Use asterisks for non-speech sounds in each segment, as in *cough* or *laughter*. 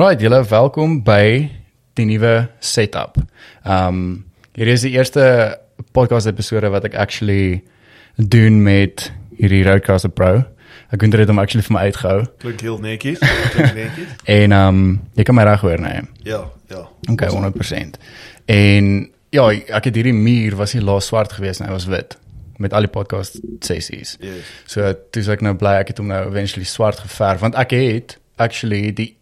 Alright, julle welkom by die nuwe setup. Um hier is die eerste podcast episode wat ek actually doen met hierdie Rodecaster Pro. Ek kon dit hom actually vir my uitgehou. Klink heel netjies. Klink netjies. *laughs* En um jy kan my reg hoor, nee. Ja, ja. Okay, 100%. En ja, ek het hierdie muur was nie laas swart geweest nie, hy was wit met al die podcast sessies. Yes. So toe sê ek nou bly ek het hom nou eventually swart geverf want ek het actually die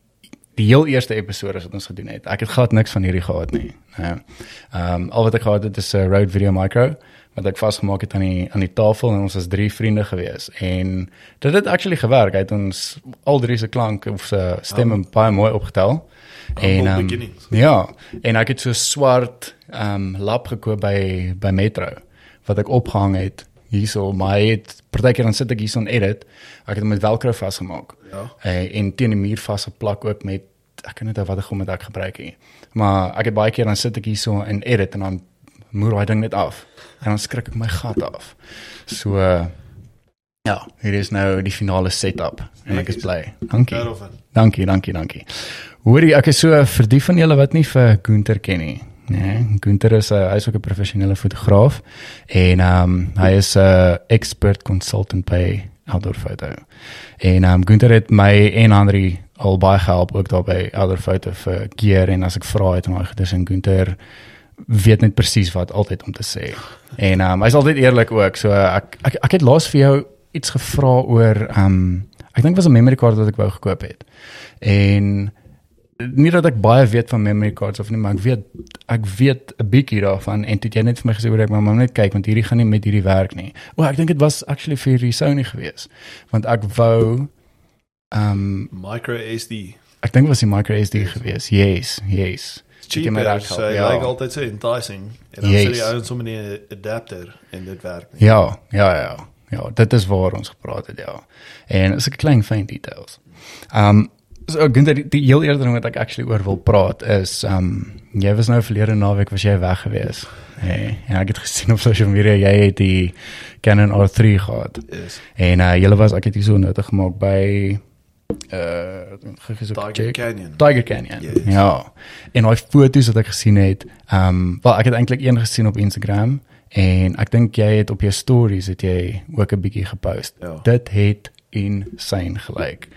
die heel eerste episode wat ons gedoen het. Ek het glad niks van hierdie gehad nie. Ehm um, al wat ek gehad het is 'n Rode Video Micro wat ek vasgemaak het aan die aan die tafel en ons was drie vriende gewees en dit het actually gewerk. Hy het ons al drie se klank of se stemme oh. baie mooi opgetel. En um, ja, en ek het so swart ehm um, lap gekoop by by Metro wat ek opgehang het hierso, maar hy het partykeer dan sit ek hierso en edit. Ek het hom met velcro vasgemaak. Ja. Uh, en teen die muur vasgeplak ook met ek kan net wat ek gom met ek gebruik nie. Maar ek het baie keer dan sit ek hierso en edit en dan moer daai ding net af. En dan skrik ek my gat af. So uh, ja, hier is nou die finale setup en ek is bly. Dankie. Daaroor. Dankie, dankie, dankie. Hoorie, ek is so vir die van julle wat nie vir Gunter ken nie. Nee, Gunter is 'n hy's ook 'n professionele fotograaf en ehm um, hy is 'n expert consultant by outdoor foto. En ehm um, Gunter het my en Andri al baie gehelp ook daar by outdoor foto vir gear en as ek vra het en daai goeders en Gunter weet net presies wat altyd om te sê. En ehm um, hy's altyd eerlik ook. So ek ek ek het laas vir jou iets gevra oor ehm um, ek dink was 'n memory card wat ek wou gekoop het. En nie dat ek baie weet van memory cards of nie, maar ek weet ek weet 'n bietjie daarvan en het jy net vir my gesê oor ek maar moet net kyk want hierdie gaan nie met hierdie werk nie. O, ek dink dit was actually vir hierdie Sony gewees. Want ek wou um, Micro SD. ek dink dit was die micro SD gewees. Yes, yes. Cheap, jy my reg so help, ja. lyk altyd so enticing. En dan Yes. sit jy sommer nie 'n adapter en dit werk nie. Ja, ja, ja. Ja, dit is waar ons gepraat het, ja. En is 'n klein fyn details. Um, so Gunther, die, die heel eerder ding wat ek actually oor wil praat is ehm um, jy was nou verlede naweek was jy weg gewees. Hey, en ek het gesien op social media jy het die Canon R3 gehad. Is En uh julle was ek het hier so note gemaak by uh Tiger Canyon. Tiger Canyon. Yes. Ja. En daai foto's wat ek gesien het, ehm um, wel ek het eintlik een gesien op Instagram en ek dink jy het op jou stories het jy ook 'n bietjie gepost. Ja. Dit het insane gelyk.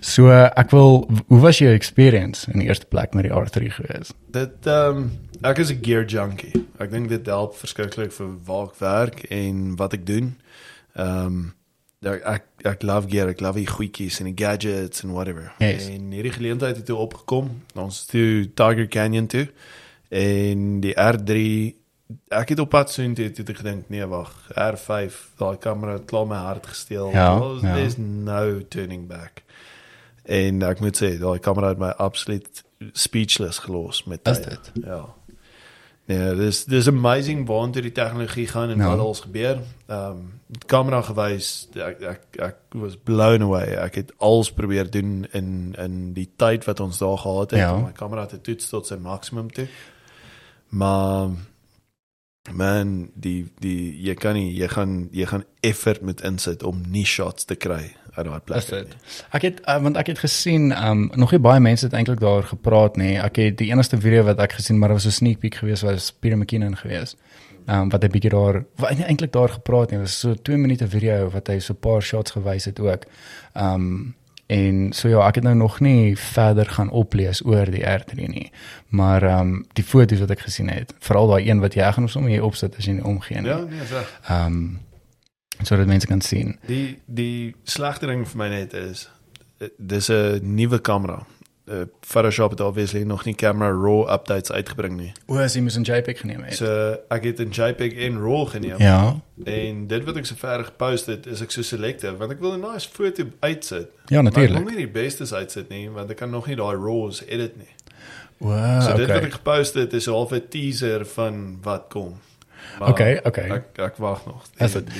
So ek wil hoe was jou experience in die eerste plek met die R3 gewees? Dit ehm um, ek is 'n gear junkie. Ek dink dit help verskriklik vir waar ek werk en wat ek doen. Ehm um, ek ek ek love gear, ek love die goedjies en die gadgets en whatever. Yes. En hierdie geleentheid het toe opgekom. Ons toe Tiger Canyon toe en die R3 ek het op pad so intoe het ek gedink nee wag R5 daai kamera het klaar my hart gesteel. Ja, Well, ja. There's no turning back. En ek moet sê daai kamera het my absoluut speechless gelos met Is tyd. dit? Ja. Nee, dis dis amazing waantoe die tegnologie gaan en Ja. wat alles gebeur. Ehm um, kamera gewys ek ek ek was blown away. Ek het alles probeer doen in in die tyd wat ons daar gehad het Ja. om my kamera te toets tot sy maksimum toe. Maar man, die die jy kan nie jy gaan jy gaan effort met insit om nie shots te kry uit daai plek. Dit? Ek het uh, want ek het gesien um nog nie baie mense het eintlik daar gepraat nie. Ek het die enigste video wat ek gesien maar was so sneak peek geweest was Peter McKinnon geweest. Um wat 'n bietjie daar wat nie eintlik daar gepraat nie. Dit was so 2 minute video wat hy so 'n paar shots gewys het ook. Um en so ja, ek het nou nog nie verder gaan oplees oor die R3 nie. Maar um die foto's wat ek gesien het, veral daai een wat jy gaan sommer hier opsit as jy nie omgee nie. Ja, nee, reg. Um sodat mense kan sien. Die die slegte ding vir my net is eh, dis 'n nuwe kamera. Uh, Photoshop het obviously nog nie camera raw updates uitgebring nie. O, as jy mos 'n JPEG geneem het. So ek het 'n JPEG en RAW geneem. Ja. En dit wat ek sover gepost het, is ek so selective want ek wil 'n nice foto uitsit. Ja, Maar ek natuurlik. wil nie die bestes uitsit nie want ek kan nog nie daai RAWs edit nie. Wow, So dit wat okay. ek gepost het is half 'n teaser van wat kom. Okay, okay. Ek ek wag nog. Is dit?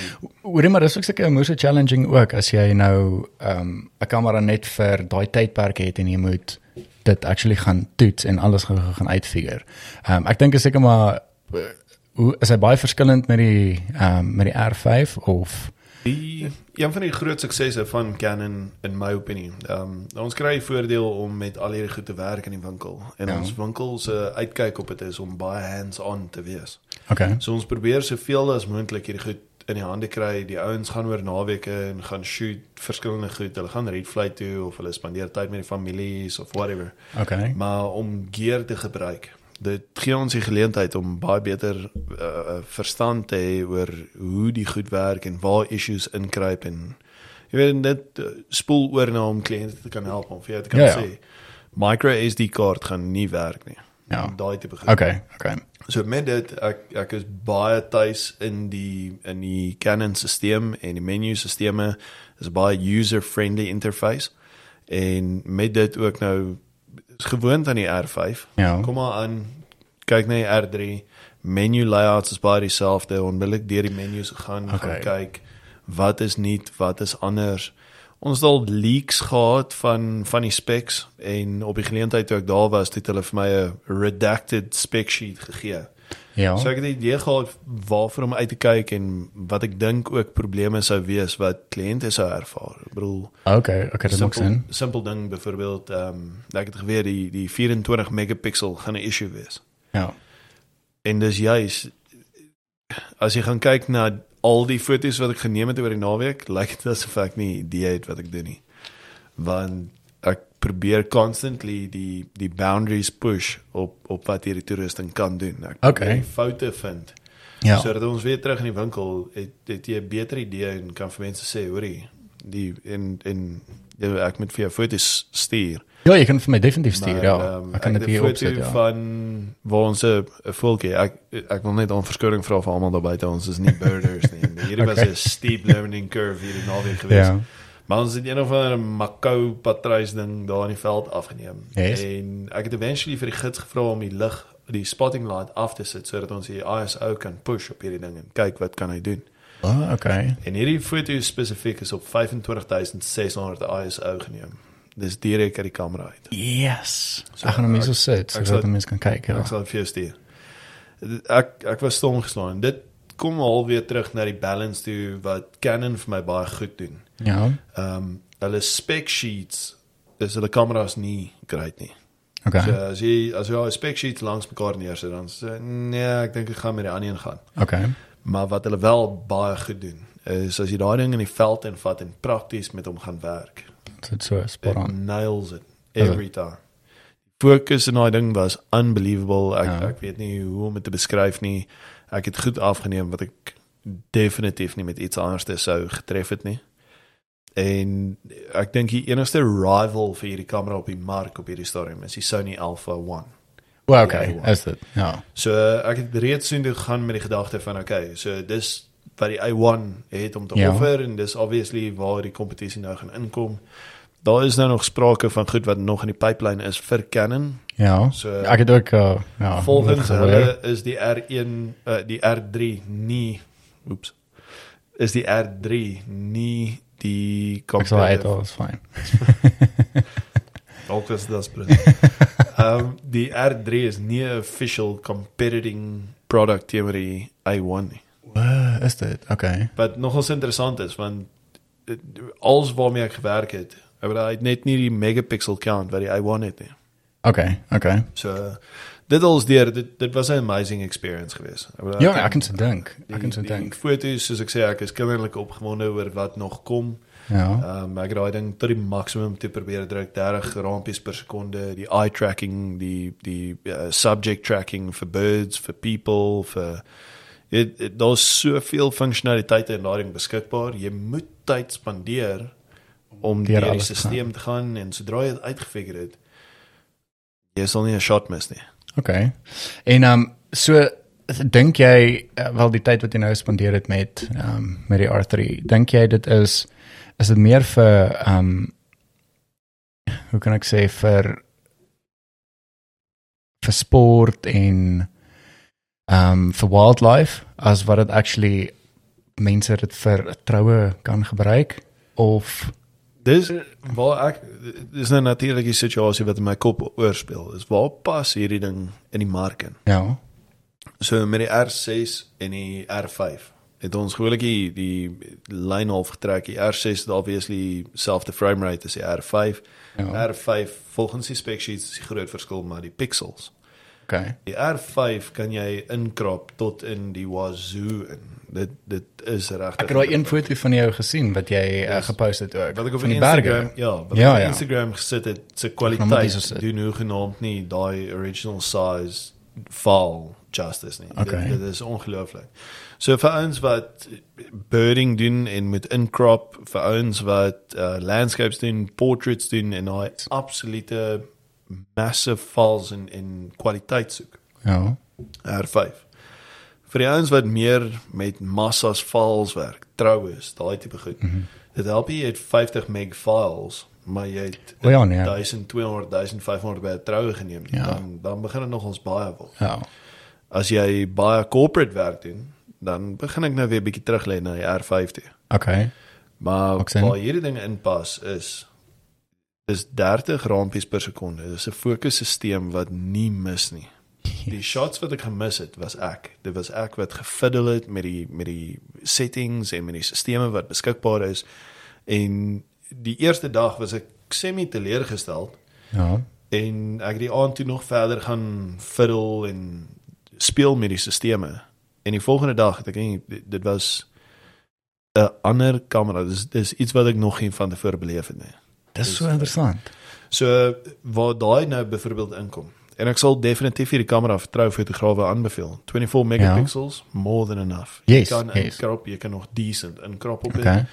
Hoorie maar dis ook seker 'n moeë challenging ook as jy nou ehm um, 'n kamera net vir daai tydperk het en jy moet dit actually gaan toets en alles gaan gaan uitfigure. Ehm um, ek dink is seker maar uh, hoe is hy baie verskillend met die ehm um, met die R5 of Die een van die groot suksesse van Canon in my opinie. Ehm um, ons kry die voordeel om met al hierdie goed te werk in die winkel. En ja. ons winkel se uitkyk op dit is om baie hands-on te wees. Okay. So ons probeer soveel as moontlik hierdie goed in die hande kry. Die ouens gaan oor naweke en gaan shoot verskillende goed. Hulle gaan reed flight toe of hulle spandeer tyd met die families of whatever. Okay. Maar om gear te gebruik, dit gee ons die geleentheid om baie beter uh, verstand te hê oor hoe die goed werk en waar issues inkruip en jy weet dit uh, spoel oor na om kliënte te kan help om vir jou te kan Ja, ja. sê micro SD kaart gaan nie werk nie. Ja. Daai tipe goed. Okay. Okay. So met dit ek ek is baie tuis in die in die Canon stelsel en die menu stelsels is baie user friendly interface en met dit ook nou is gewoond aan die R5. Ja. Kom maar aan kyk na die R3 menu layouts is baie dieselfde onmiddellik deur die menus gegaan Okay. gaan kyk wat is nuut, wat is anders. Ons het al leaks gehad van van die specs en op die geleentheid toe ek daar was, het hulle vir my 'n redacted spec sheet gegee. Ja. So ek het 'n idee gehad waarvoor om uit te kyk en wat ek dink ook probleme sou wees wat kliënte sou ervaar. Ek bedoel Okay. Okay, dit maak sin. simpel ding byvoorbeeld ehm um, ek het geweet die die 24 megapixel gaan 'n issue wees. Ja. En dis juis as jy gaan kyk na al die foto's wat ek geneem het oor die naweek, *laughs* lyk dit asof ek nie idee het wat ek doen nie. Want ek probeer constantly die die boundaries push op op wat hierdie toerusting kan doen. Ek Okay. foute vind. Ja. Sodat ons weer terug in die winkel het, het jy 'n beter idee en kan vir mense sê, hoorie, die en en ek moet vir jou foto's stuur. Ja, jy kan vir my definitief stuur. Maar, Ja. ehm, Ek kan dit hier opsit, ja. van waar ons 'n voeltjie. Ek ek wil net om verskoning vra vir almal daar buite. Ons is nie birders nie. *laughs* Hierdie was Okay. 'n steep learning curve hierdie naweek gewees. Ja. Maar ons het een of ander Macau patruis ding daar in die veld afgeneem. Yes. En ek het eventually vir die gids gevra om die lig, die spotting light af te sit sodat ons die ISO kan push op hierdie ding en kyk wat kan hy doen. Oh, okay. En hierdie foto spesifiek is op 25600 ISO geneem. Dis direk uit die kamera uit. Yes. So, ek gaan hom hier so ek- sit sodat die mense kan kyk. Ja. Ek sal vir jou stuur. Ek ek was stom geslaan. Dit kom alweer terug na die balance toe wat Canon vir my baie goed doen. Ja. Ehm um, hulle spec sheets is hulle kameras nie great nie. Okay. So as jy as jy al spec sheets langs mekaar neersit dan sê nee, ek dink ek gaan met die ander een gaan. Okay. Maar wat hulle wel baie goed doen is as jy daai ding in die veld invat en prakties met hom gaan werk. Dit so spot It on. nails it every time. Focus in daai ding was unbelievable. Ek Ja. ja. ek weet nie hoe om dit te beskryf nie. Ek het goed afgeneem wat ek definitief nie met iets anders sou getref het nie. En ek dink die enigste rival vir hierdie kamera op die mark op hierdie stadium is die Sony Alpha 1. Well, okay. Ja, Is dit? Ja. So ek het reeds soontoe gegaan met die gedagte van okay, so dis wat die A1 het om te Ja. ja. offer en dis obviously waar die kompetisie nou gaan inkom. Daar is nou nog sprake van goed wat nog in die pipeline is vir Canon. Ja. So- ek het ook uh, ja. Volgens dit hulle is die R1 uh, die R3 nie oeps is die R3 nie die Ek sal uit competitive alles fyn. *laughs* Dalk is dit presies. *laughs* Um, die R3 is nie 'n official competing product teenoor die A1 nie. Uh, is dit? Okay. Wat nogals interessant is want eh, als waarmee ek gewerk het, ek bedoel, hy het net nie die megapixel count wat die A1 het nie. Okay. Okay. So dit als deur dit dit was 'n amazing experience geweest. Bedoel, Ja, ek kan se dink. Ek kan se dink. foto's soos ek sê ek is kinderlik opgewonde oor wat nog kom. Ja. Ehm um, ek het daai ding tot die maksimum te probeer druk 30 rampies per sekonde, die eye tracking, die die uh, subject tracking vir birds, vir people, vir dit dit- daar's soveel funksionaliteite in daai ding beskikbaar. Jy moet tyd spandeer om Deur die stelsel te gaan en sodra jy dit uitgefigure het, jy sal nie 'n shot mis nie. Okay. En ehm um, so dink jy uh, wel die tyd wat jy nou spandeer het met ehm um, met die R3, dink jy dit is is dit meer vir ehm um, hoe kan ek sê vir vir sport en ehm um, vir wildlife as wat dit actually mense dit vir troue kan gebruik of Dis waar ek dis nou natuurlik die situasie wat in my kop oorspeel. Is waar pas hierdie ding in die mark in? ja. So met die R6 en die R5. Het ons gewoonlik die, die lyn half getrek. Die R6 is obviously selfde frame rate as die R5. Ja. R5 volgens die spec sheets is die groot verskil maar die pixels. Okay. Die R5 kan jy inkrap tot in die wazoo in. Dit dit is regtig. Ek het daai een foto van jou gesien wat jy uh, gepost het ook. wat ek op van die Instagram, berge. ja, wat Ja, op ja. Instagram gesit het, se kwaliteit doen hoe genaamd nie daai original size file justice nie. Okay. Dit, dit is ongelooflik. So vir ons wat birding doen en moet incrop, vir ons wat uh, landscapes doen, portraits doen en daai absolute massive files en en kwaliteit soek. Ja. R5. Vir die ouens wat meer met massas files werk, troues, daai tipe goed. Mm -hmm. Dit help jy het 50 meg files, maar jy het O ja, nee. 1200, 1500 by 'n troue geneem. Ja. dan dan begin dit nog ons baie word. Ja. As jy baie corporate werk doen, dan begin ek nou weer bietjie terug lê na die R5 toe. Okay. Maar waar hierdie ding inpas is is 30 rampies per sekonde. Dis 'n fokusstelsel wat nie mis nie. Die shots wat ek gemis het was ek. Dit was ek wat gefiddle het met die met die settings en met die stelsels wat beskikbaar is. En die eerste dag was ek semi teleurgestel Ja. en ek het die aand toe nog verder gaan fiddle en speel met die stelsels. En die volgende dag ek nie dit, dit was 'n ander kamera. Dis dis iets wat ek nog geen van tevore beleef het nie. Dis so interessant. So waar daai nou byvoorbeeld inkom. En ek sal definitief hierdie kamera vir trou fotograwe aanbeveel. 24 megapixels, ja. more than enough. Yes, jy kan yes. inkrop, jy kan nog decent inkrop op dit. Okay.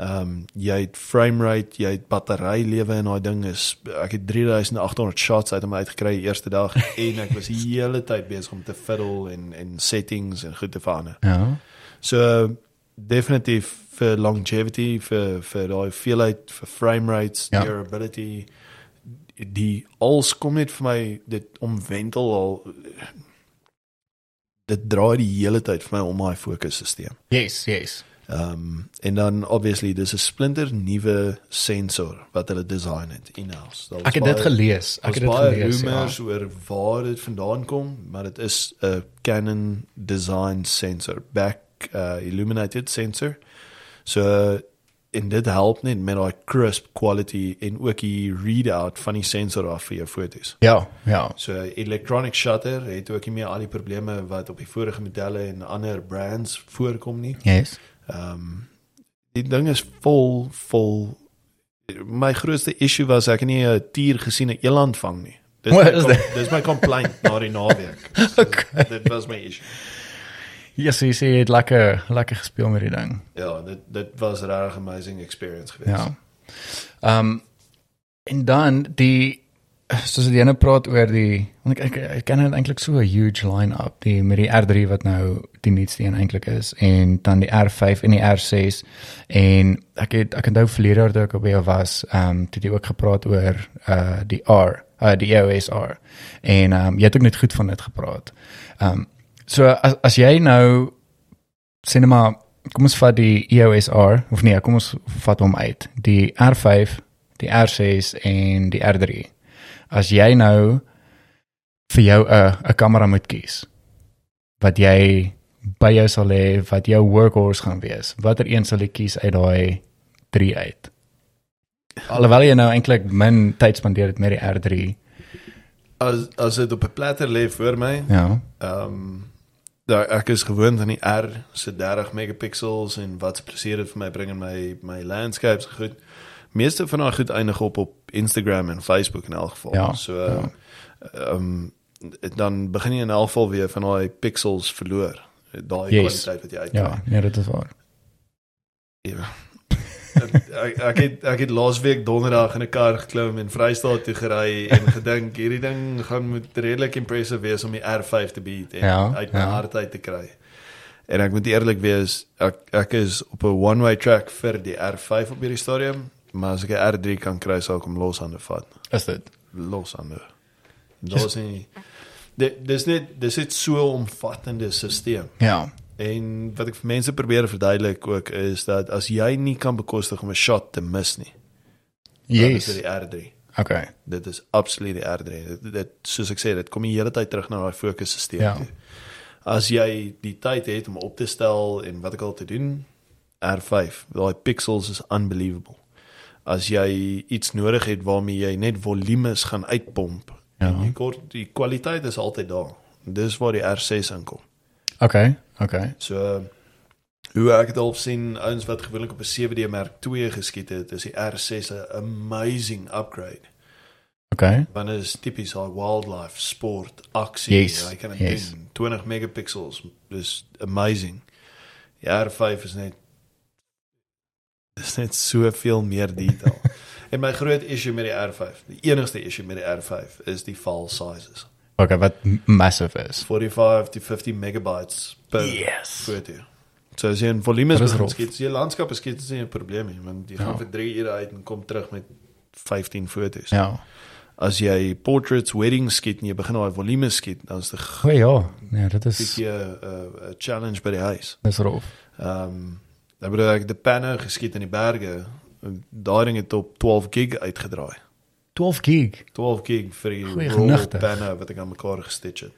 Ehm um, jy het frame rate, jy het batterylewe en daai ding is ek het 3800 shots uit hom uitgekry die eerste dag *laughs* en ek was die hele tyd besig om te fiddle en en settings en goed te verander. Ja. So definitief vir longevity vir vir daai veelheid vir frame rates, Ja. durability die als kom net vir my dit omwentel al dit draai die hele tyd vir my om my fokusstelsel. Yes, yes. Ehm um, en dan obviously dis 'n splinter nuwe sensor wat hulle design het in-house. Ek het dit baie- gelees. Ek het dit gelees. rumors Ja. oor waar dit vandaan kom, maar dit is 'n Canon design sensor, back uh, illuminated sensor. So en dit help net met daai crisp quality en ook die readout van die sensor af vir jou foto's. Ja, ja. So electronic shutter het ook nie meer al die probleme wat op die vorige modelle en ander brands voorkom nie. Yes. Ehm um, die ding is vol vol my grootste issue was ek het nie 'n tier gesien 'n eland vang nie. Dis my is com- dis my complaint na die naweek. *laughs* So, Okay. Dit was my issue. Ja, so jy sê jy het lekker lekker gespeel met die ding. Ja, dit dit was 'n regtig amazing experience geweest. Ja. Ehm um, en dan die soos jy nou praat oor die want ek ek, ek ken eintlik so 'n huge line-up die met die R3 wat nou die nuutste een eintlik is en dan die R5 en die R6 en ek het ek onthou verlede jaar toe ek op jou was ehm um, toe jy ook gepraat oor uh die R uh die EOS R en ehm um, jy het ook net goed van dit gepraat. Ehm um, so as as jy nou maar kom ons vat die EOS R of nee, kom ons vat hom uit. Die R5, die R6 en die R3. As jy nou vir jou 'n 'n kamera moet kies wat jy by jou sal hê wat jou workhorse gaan wees, watter een sal jy kies uit daai 3 uit? Alhoewel jy nou eintlik min tyd spandeer het met die R3. As as dit op 'n platter lê voor my, Ja. ehm um, daar ek is gewoond aan die R se 30 megapixels en wat se plesier dit vir my bring in my my landscapes goed. Meeste van daai goed eindig op op Instagram en Facebook in elk geval. Ja, so ehm um, dan begin jy in elk geval weer van daai pixels verloor. Daai Yes. kwaliteit wat jy uitkry. Ja, nee, dit is waar. Ja. ek ek het ek het laasweek donderdag in 'n kar geklim en Vrystaat toe gery en gedink hierdie ding gaan moet redelik impressive wees om die R5 te beat en Ja, uit my ja. hart uit te kry. En ek moet eerlik wees, ek ek is op 'n one-way track vir die R5 op hierdie stadium, maar as ek 'n R3 kan kry, sal ek hom los aan vat. Is dit? Los aan. Los nie. Dit dis net dis het so omvattende stelsel. Ja. En wat ek vir mense probeer verduidelik ook is dat as jy nie kan bekostig om 'n shot te mis nie, is dit Yes. die R3. Okay. Dit is absoluut die R3. Dit, dit soos ek sê, dit kom die hele tyd terug na daai fokusstelsel Ja. toe. As jy die tyd het om op te stel en wat ek al te doen, R5. Daai pixels is unbelievable. As jy iets nodig het waarmee jy net volumes gaan uitpomp, Ja. jy kort die kwaliteit is altyd daar. Dis waar die R6 inkom. Okay, okay. So hoe ek dit al sien ouens wat gewoonlik op 'n 7D Mark II geskiet het, is die R6 'n amazing upgrade. Okay. Want dit is tipies al wildlife, sport, aksie, Yes, jy kan dit yes. doen. 20 megapixels, dis amazing. Die R5 is net dis net soveel meer detail. *laughs* en my groot issue met die R5, die enigste issue met die R5 is die file sizes. Okay, wat massive is. 45 to 50 megabytes per Yes. foto. So as jy rof. skiet, as jy landskappe skiet, is nie 'n probleem nie, want jy gaan Ja. vir 3 ure uit en kom terug met 15 fotos. Ja. As jy portraits, weddings skiet en jy begin daai volumes skiet, dan is dit 'n O ja, nee, dit is 'n 'n challenge by die huis. dis rof. Ehm um, dan bedoel ek die panne geskiet in die berge. Daai ding het op 12 gig uitgedraai. 12 gig. 12 gig vir die panne wat ek aan mekaar gestitch het.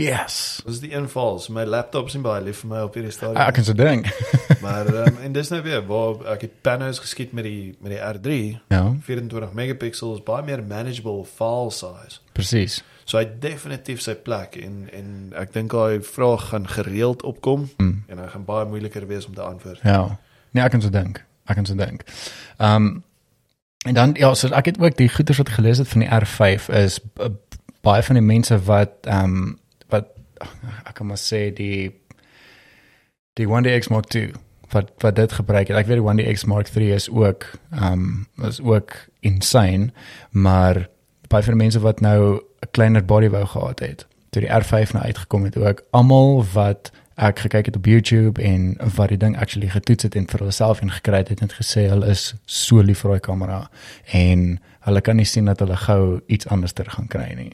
Yes. Dis die inval. So my laptop is baie lief vir my op hierdie stadium. Ah, Ek kan so dink. *laughs* Maar um, en dis nou weer waar ek het pannes geskiet met die met die R3 ja, 24 megapixels baie meer manageable file size. presies. So hy definitief sy plek en en ek dink daai vraag gaan gereeld opkom Mm. en hy gaan baie moeiliker wees om te antwoord. Ja. Nee, ek kan so dink. Ek kan so dink. Ehm um, en dan ja, so ek het ook die goeders wat ek gelees het van die R5 is baie van die mense wat ehm um, wat ek kan maar sê die die 1DX Mark II wat wat dit gebruik het. Ek weet die 1DX Mark III is ook ehm um, is ook insane, maar baie van die mense wat nou 'n kleiner body wou gehad het, toe die R5 nou uitgekom het ook almal wat ek gekyk het op YouTube en wat die ding actually getoets het en vir hulself en gekry het, net gesê hulle is so lief vir daai kamera en hulle kan nie sien dat hulle gou iets anders ter gaan kry nie.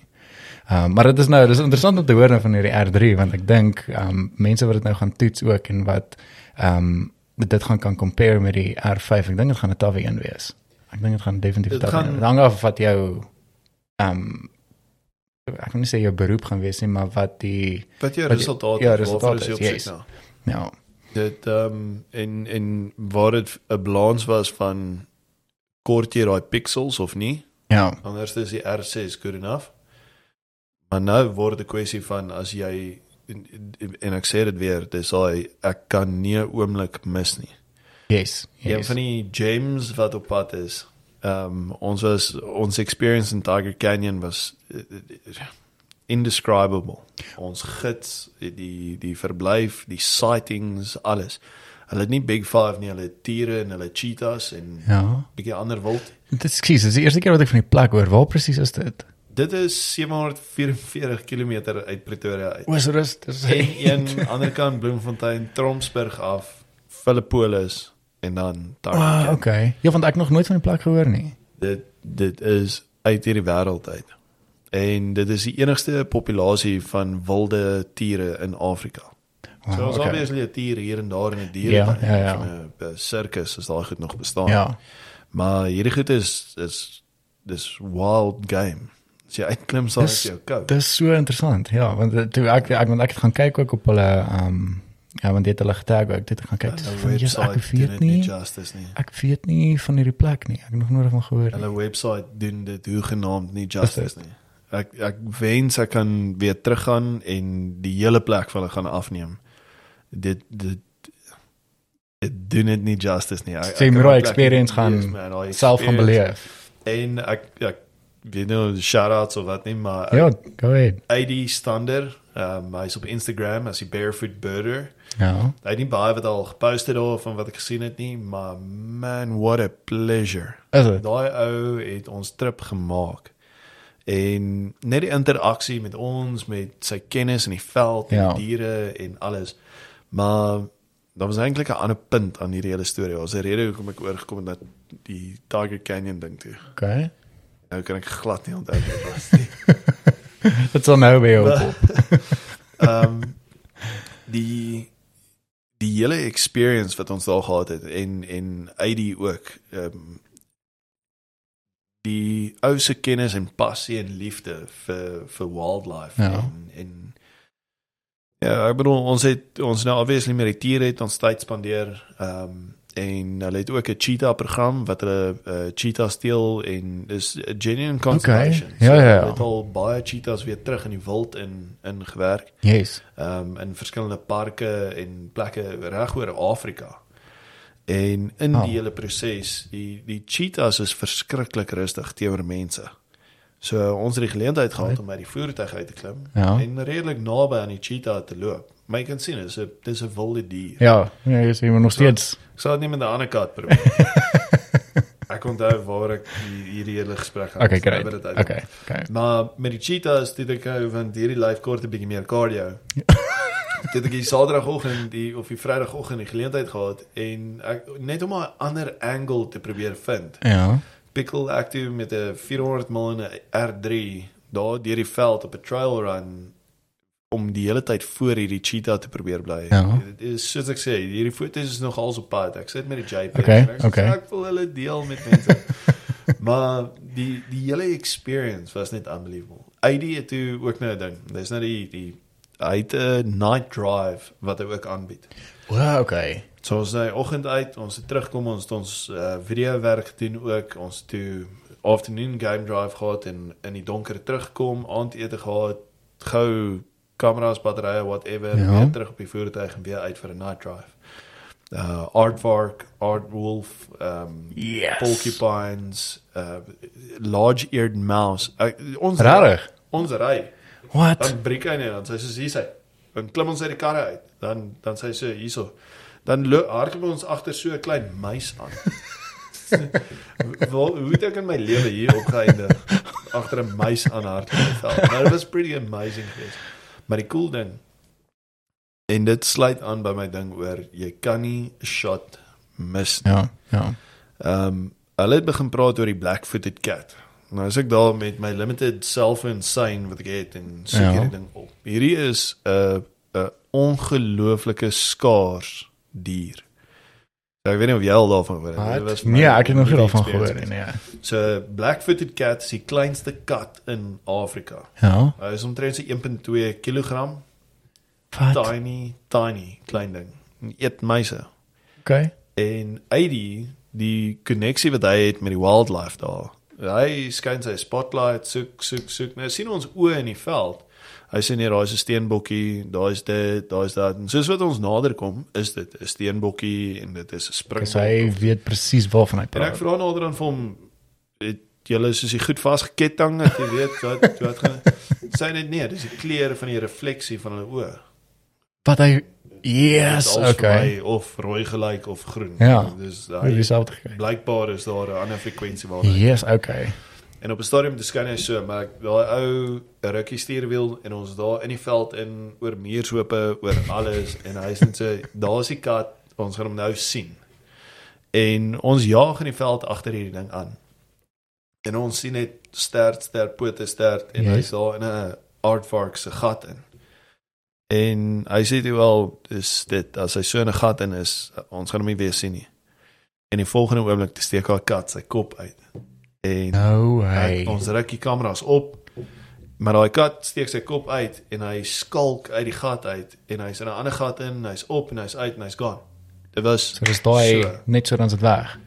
Um, maar dit is nou dis interessant om te hoor nou van hierdie R3 want ek dink um, mense wat dit nou gaan toets ook en wat ehm um, dit gaan kan compare met die R5. Ek dink dit gaan 'n tawwe een wees. Ek dink dit gaan definitief tawwe. Dit hang af wat jou ehm um, ek wil nie sê jou beroep gaan wees nie, maar wat die Wat jou die- resultaat ja, resultaat is soek yes. na? ja, Dit ehm um, en en waar dit 'n balans was van kort jy daai pixels of nie? ja, Anders is die R6 good enough. Maar nou word dit 'n kwessie van as jy en, en, en ek sê dit weer, dis daai ek kan nie 'n oomblik mis nie. yes, Yes. Een yes. van die James wat op pad is. Ehm um, ons was ons experience in Tiger Canyon was uh, indescribable. Ons gids, die die verblyf, die sightings, alles. Hulle het nie Big 5 nie, hulle het tiere en hulle cheetahs en Ja. bietjie ander wild. Dit is skielik, dis die eerste keer wat ek van die plek hoor. Waar presies is dit? Dit is 744 km uit Pretoria uit. Oos rus, dis En een ander kant Bloemfontein, Tromsburg af, Philippolis en dan Tiger Ah, Canyon. okay. Ja, want ek nog nooit van die plek gehoor nie. dit dit is uit hierdie wêreld uit. En dit is die enigste populasie van wilde tiere in Afrika. Wow, so ons okay. obviously 'n tier hier en daar in 'n Ja, dierepark ja, ja. van 'n sirkus as daai goed nog bestaan. Ja. Maar hierdie goed is is dis wild game. As jy uitklim sal jy jou koud. Dis so interessant. Ja, want dit- toe ek ek want ek het gaan kyk ook op hulle um, ja, want dit het hulle getag ook. Dit gaan kyk. Hulle Van, Jesus, ek weet nie justice nie. Ek weet nie van hierdie plek nie. Ek het nog nooit van gehoor nie. Hulle website doen dit hoegenaamd nie justice nie. Ek ek wens ek kan weer teruggaan en die hele plek vir hulle gaan afneem. Dit dit dit doen dit nie justice nie. Ek, Sê daai plek experience gaan Self gaan beleef. En ek ek weet nou shout outs of wat nie, maar Ja, go ahead. ID Stander, um, hy's op Instagram as die Barefoot Birder. Ja. Hy het nie baie wat al gepost het daar van wat ek gesien het nie, maar man, what a pleasure. Daai ou het ons trip gemaak. En net die interaksie met ons, met sy kennis in die veld en Ja. die diere en alles. Maar daar was eintlik 'n ander punt aan hierdie hele storie. Was 'n rede hoekom ek oorgekom het na die Tiger Canyon ding toe. Okay. Nou kan ek glad nie onthou wat dit was nie. *laughs* *laughs* Dit sal nou weer op. *laughs* Ehm um, die die hele experience wat ons daar gehad het en en ID ook ehm um, die ou se kennis en passie en liefde vir vir wildlife Ja. en en Ja, ek bedoel ons het ons nou obviously met die tiere het ons tyd spandeer. Ehm um, en hulle het ook 'n cheetah program wat hulle uh, cheetah steel en dis 'n genuine conservation. Ja, ja, ja. Hulle het al baie cheetahs weer terug in die wild in in gewerk. Yes. Ehm um, in verskillende parke en plekke reg oor Afrika. En in Oh. die hele proses, die die cheetahs is verskriklik rustig teenoor mense. So ons het die geleentheid gehad om uit die voertuig uit te klim Ja. en redelik naby aan die cheetah te loop. Maar jy kan sien dis 'n dis 'n wilde dier. Ja, ja, jy sien maar nog steeds. Ek sal dit nie met 'n ander kat probeer. *laughs* ek onthou waar ek die- hierdie hele gesprek gehad Okay, het. Nou great. Okay, okay. Maar met die cheetahs dit ek hou want hierdie lyf kort 'n bietjie meer cardio. *laughs* dit ek die Saterdagoggend die of die Vrydagoggend die geleentheid gehad en ek net om 'n ander angle te probeer vind. Ja. Pickle ek toe met 'n 400 mm R3 daar deur die veld op 'n trail run om die hele tyd voor hierdie cheetah te probeer bly. Ja. Dit is soos ek sê, hierdie foto's is nog al op pad. Ek sit met die JPEG. Okay, ek, okay. ek wil hulle deel met mense. *laughs* maar die die hele experience was net unbelievable. ID het toe ook nou 'n ding. Dis nou die die hy het 'n night drive wat hy ook aanbied. Wow, okay. So ons nou oggend uit, ons het terugkom, ons het ons uh, video werk gedoen ook. Ons toe afternoon game drive gehad en in die donker terugkom, aandete gehad, gou kameras, batterye, whatever, Ja. weer terug op die voertuig en weer uit vir 'n night drive. Uh aardvark, aardwolf, um Yes. porcupines, uh large-eared mouse. Uh, ons Rarig. ons ry What? dan breek hy net dan sê sy hier sy dan klim ons uit die karre uit dan dan sê sy hierso dan lo- hardloop ons agter so 'n klein muis aan *laughs* Wel, hoe het ek in my lewe hier opgeëindig agter 'n muis aan hardloop maar it was pretty amazing geweest maar die cool ding en dit sluit aan by my ding oor jy kan nie 'n shot mis nie. Ja, ja. Ehm um, hulle het begin praat oor die black-footed cat. Nou as ek daar met my limited cellphone sign wat ek het en soek Ja. hierdie ding op. Hierdie is 'n 'n ongelooflike skaars dier. So, ek weet nie of jy al daarvan gehoor het. Dit was vir my Nee, ek het nog nie een daarvan experience gehoor nie. geweest. Nee. So black-footed cat is die kleinste kat in Afrika. Ja. Hy is omtrent so 1.2 kg. Wat? Tiny, tiny klein ding. Eet muise. Okay. En ID die koneksie wat hy het met die wildlife daar. Hy skyn sy spotlight soek soek soek. Nou sien ons oë in die veld. Hy sê nee, daar's 'n steenbokkie, daar's dit, daar's dat. En soos wat ons nader kom, is dit 'n steenbokkie en dit is 'n So springbok. hy weet presies waarvan hy En ek praat. vra nader aan hom het julle soos hy goed vasgeketting dat jy weet wat wat gaan *laughs* sê net nee, dis die kleur van die refleksie van hulle oë. Wat hy Yes, is okay. vir my Of rooi gelyk of groen. Ja. Dis daai blykbaar is daar 'n ander frekwensie waar Yes, okay. En op 'n stadium dis skyn hy so, maar ek daai ou 'n rukkie stuurwiel en ons daar in die veld in oor muurshope, oor alles en hy's net so daar's die kat, ons gaan hom nou sien. En ons jaag in die veld agter hierdie ding aan. En ons sien net stert, stert, pote stert en Yes. hy's daar in 'n aardvark se gat in. En hy sê toe wel, dis dit as hy so in 'n gat in is, ons gaan hom nie weer sien nie. En die volgende oomblik te steek haar kat sy kop uit. En No way. Ons ruk die kameras op. Maar daai kat steek sy kop uit en hy skalk uit die gat uit en hy's in 'n ander gat in, hy's op en hy's uit en hy's gone. Dit was So dis daai so. net so dan dit weg.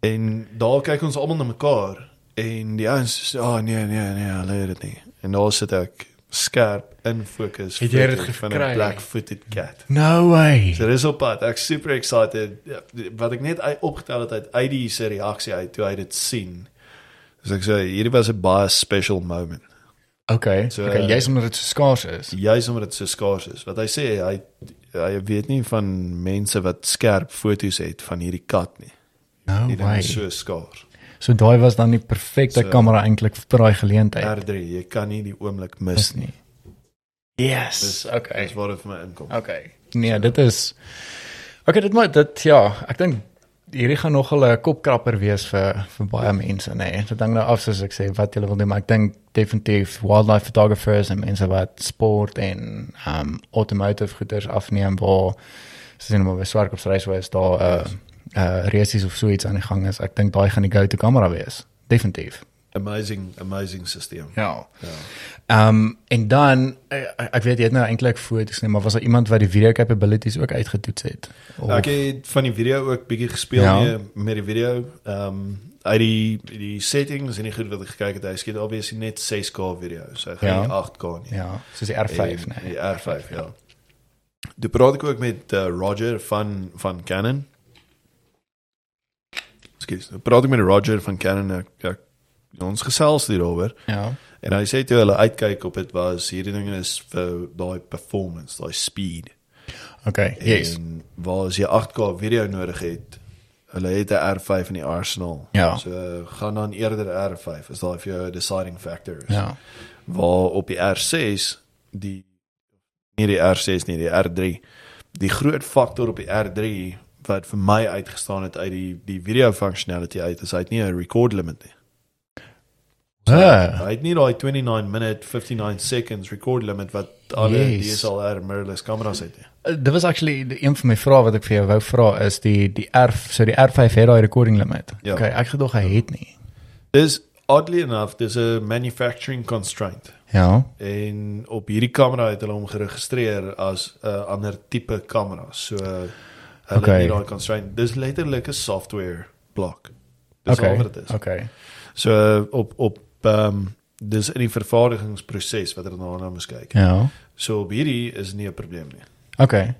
En daar kyk ons almal na mekaar en die ouens sê, "Ag oh, nee, nee, nee, hulle het dit nie." En daar sit ek skerp in fokus Het jy dit van? 'n black-footed cat. No way. So dis op pad. Ek's super excited. Ja, Wat ek net uit- opgetel het uit ID se reaksie uit toe hy dit sien. Dus ek sê hierdie was 'n baie special moment. Okay. So, okay, uh, jy's omdat dit so skaars is. Juist omdat dit so skaars is. Wat hy sê, hy hy weet nie van mense wat skerp foto's het van hierdie kat nie. No Die ding way. is so skaars. So daai was dan die perfekte So- kamera eintlik vir daai geleentheid. R3, jy kan nie die oomblik mis Is nie. Yes. Dis Okay. Dis waar dit vir my inkom. Okay. Nee, dit is Okay, dit moet dit ja, ek dink hierdie gaan nogal 'n kopkrapper wees vir vir baie mense, nê. Nee. Dit hang nou af soos ek sê wat jy wil doen, maar ek dink definitief wildlife photographers en mense wat sport en um automotive goeders afneem waar sien maar by swartkopsreis waar is daar 'n uh, uh resies of so iets aan die gang is. Ek dink daai gaan die go-to kamera wees. Definitief. Amazing amazing stelsel. Ja. Ja. Ehm um, en dan ek, ek weet jy het nou eintlik foto's neem, maar was daar iemand wat die video capabilities ook uitgetoets het? Of, Ek het van die video ook bietjie gespeel Ja. ja. mee met die video. Ehm um, uit die die settings en die goed wat ek gekyk het, hy skiet obviously net 6K video. So hy gaan Ja. nie 8K nie. ja, soos die R5 En- nee. Die R5 ja. Toe praat ek ook met uh, Roger van van Canon. Skus, toe praat ek met Roger van Canon. Ek, ek, ons gesels hieroor Ja. en hy sê toe hulle uitkyk op dit was hierdie ding is vir daai performance, daai speed. Okay, yes. En waar as jy 8K video nodig het, hulle het 'n R5 in die arsenal. Ja. So uh, gaan dan eerder R5 is daai vir jou deciding factor. is. Ja. Waar op die R6 die nie die R6 nie, die R3. Die groot faktor op die R3 wat vir my uitgestaan het uit die die video functionality uit is hy het nie 'n record limit nie. Ah, Hy het nie daai 29 minute 59 seconds record limit wat alle Yes. DSLR mirrorless kameras het. nie. Uh, dit was actually die- een van my vrae wat ek vir jou wou vra is die die R so die R5 het daai recording limit. Ja. Okay, ek gedog hy het nie. Dis oddly enough dis 'n manufacturing constraint. Ja. En op hierdie kamera het hulle hom geregistreer as 'n uh, ander tipe kamera. So uh, hulle Okay. het daai constraint. Dis letterlik 'n software blok. Dis Okay. al wat dit is. Okay. So uh, op op ehm um, dis in die vervaardigingsproses wat hulle daarna moet kyk. Ja. So op hierdie is nie 'n probleem nie. Okay.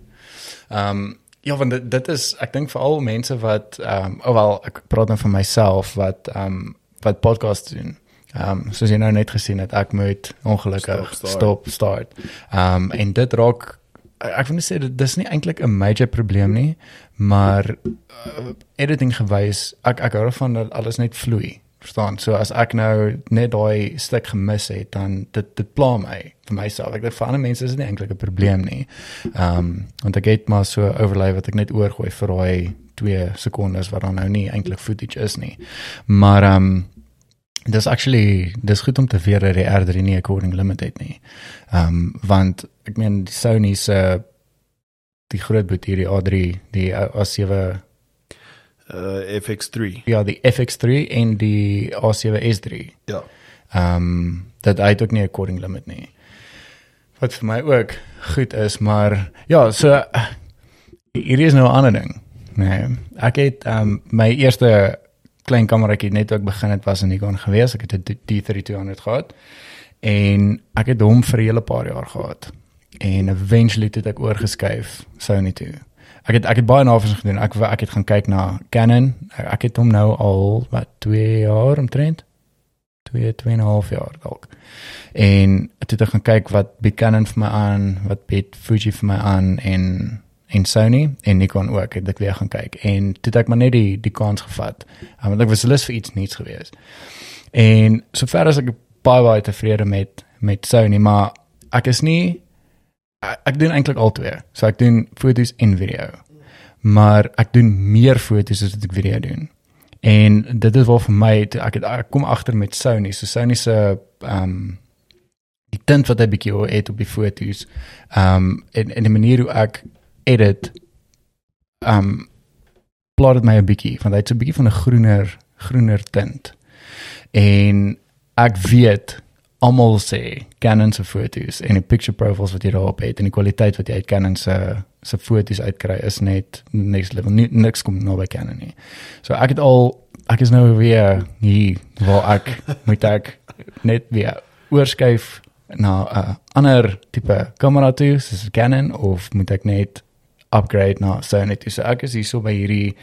Ehm um, ja, want dit, dit is ek dink veral mense wat ehm um, oh wel ek praat nou van myself wat ehm um, wat podcasts doen. Ehm um, soos jy nou net gesien het, ek moet ongelukkig Stop, start. stop start. Ehm um, en dit raak ek wil net sê dit dis nie eintlik 'n major probleem nie, maar uh, editing gewys ek ek hou daarvan dat alles net vloei. Verstaan? So as ek nou net daai stuk gemis het, dan dit dit pla my vir myself. Ek dink vir ander mense is dit nie eintlik 'n probleem nie. Ehm um, want ek het maar so overlay wat ek net oorgooi vir daai 2 sekondes wat dan nou nie eintlik footage is nie. Maar ehm um, dis actually dis goed om te weet dat die R3 nie 'n recording limit het nie. Ehm um, want ek meen die Sony se die groot boet hierdie A3, die A7 Uh FX3. ja, die FX3 en die A7S3. Ja. Ehm um, dat hy ook nie 'n recording limit nie. Wat vir my ook goed is, maar ja, so hierdie is nou 'n ander ding. Nee, ek het ehm um, my eerste klein kameraatjie net ook begin het was in Nikon gewees. Ek het 'n D3200 gehad en ek het hom vir 'n hele paar jaar gehad. En eventually het ek oorgeskuif Sony toe. Ek het ek het baie navorsing gedoen. Ek ek het gaan kyk na Canon. Ek, ek het hom nou al wat 2 jaar omtrent 2 2 en 'n half jaar dalk. En toe ek gaan kyk wat bied Canon vir my aan, wat bied Fuji vir my aan en en Sony en Nikon ook. Het ek weer gaan kyk en toe het ek maar net die die kans gevat. Um, want ek was lus vir iets nuuts geweest. En sover as ek baie baie tevrede met met Sony, maar ek is nie ek, doen eintlik al twee. So ek doen foto's en video. Maar ek doen meer foto's as wat ek video doen. En dit is waar vir my ek het ek kom agter met Sony. So Sony se ehm um, die tint wat hy bietjie het op die foto's. Ehm um, en en die manier hoe ek edit ehm um, plaat dit my 'n bietjie want hy het so 'n bietjie van 'n groener groener tint. En ek weet almal sê Canon se foto's en die picture profiles wat jy daarop het en die kwaliteit wat jy uit Canon se se foto's uitkry is net next level. Nie, niks kom nou by Canon nie. So ek het al ek is nou weer hier waar ek *laughs* moet ek net weer oorskuif na 'n uh, ander tipe kamera toe, soos Canon of moet ek net upgrade na Sony toe. So ek is hier so by hierdie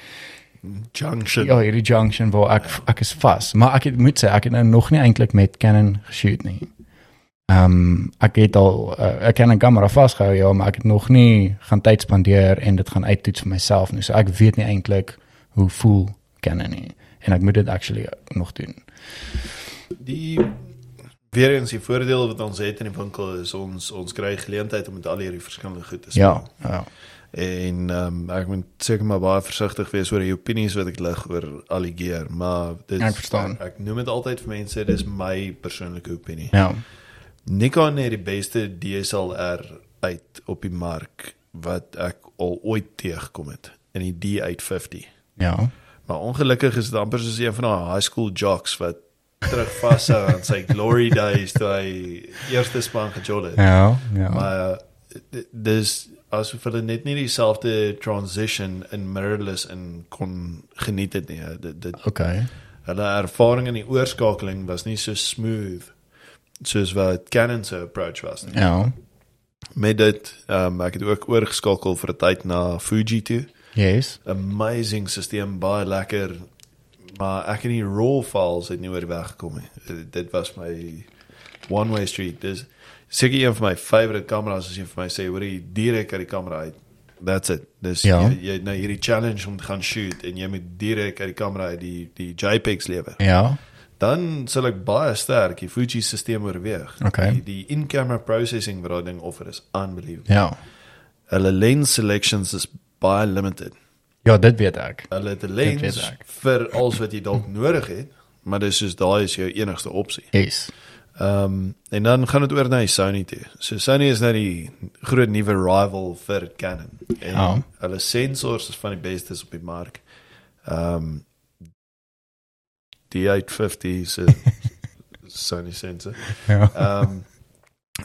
Junction. ja, hierdie junction waar ek ek is vas, maar ek het, moet sê ek het nou nog nie eintlik met Canon geshoot nie. Ehm um, ek het al uh, ek kan 'n kamera vasgehou ja, maar ek het nog nie gaan tyd spandeer en dit gaan uittoets vir myself nie. So ek weet nie eintlik hoe voel Canon nie en ek moet dit actually nog doen. Die weer eens die voordeel wat ons het in die winkel is ons ons kry geleentheid om met al hierdie verskillende goed te speel. Ja, ja. En ehm um, ek moet seker maar baie versigtig wees oor die opinies wat ek lig oor al die gear, maar dit Ek verstaan. Ek, ek noem dit altyd vir mense, dis my persoonlike opinie. Ja. Nikon het die beste DSLR uit op die mark wat ek al ooit teëgekom het in die D850. Ja. Maar ongelukkig is dit amper soos een van daai high school jocks wat terug vashou aan sy glory days toe hy eerste span gejol het. Ja, ja. Maar d- dis asof hulle net nie dieselfde transition in mirrorless in kon geniet het nie. Dit dit okay. hulle ervaring in die oorskakeling was nie so smooth soos wat Canon se approach was nie. Ja. Met dit um, ek het ook oorgeskakel vir 'n tyd na Fuji toe. Yes. Amazing stelsel, baie lekker. Maar ek en die raw files het nie oor die weg gekom nie. Dit was my one way street. Dis seker een van my favorite kameras as jy vir my sê hoor jy direk uit die kamera uit. That's it. Dis Ja. jy, jy nou hierdie challenge om te gaan shoot en jy moet direk uit die kamera uit die die JPEGs lewer. Ja. Dan sal ek baie sterk die Fuji stelsel oorweeg. Okay. Die, die in-camera processing wat daai ding offer is unbelievable. Ja. Hulle lens selections is baie limited. Ja, dit weet ek. Hulle het 'n lens vir alles wat jy dalk nodig het, maar dis soos daai is jou enigste opsie. Yes. Ehm um, en dan gaan dit oor na Sony toe. So Sony is nou die groot nuwe rival vir Canon. En Ja. hulle sensors is van die bestes op die mark. Ehm um, die 850 se *laughs* Sony sensor. Ja. Ehm um,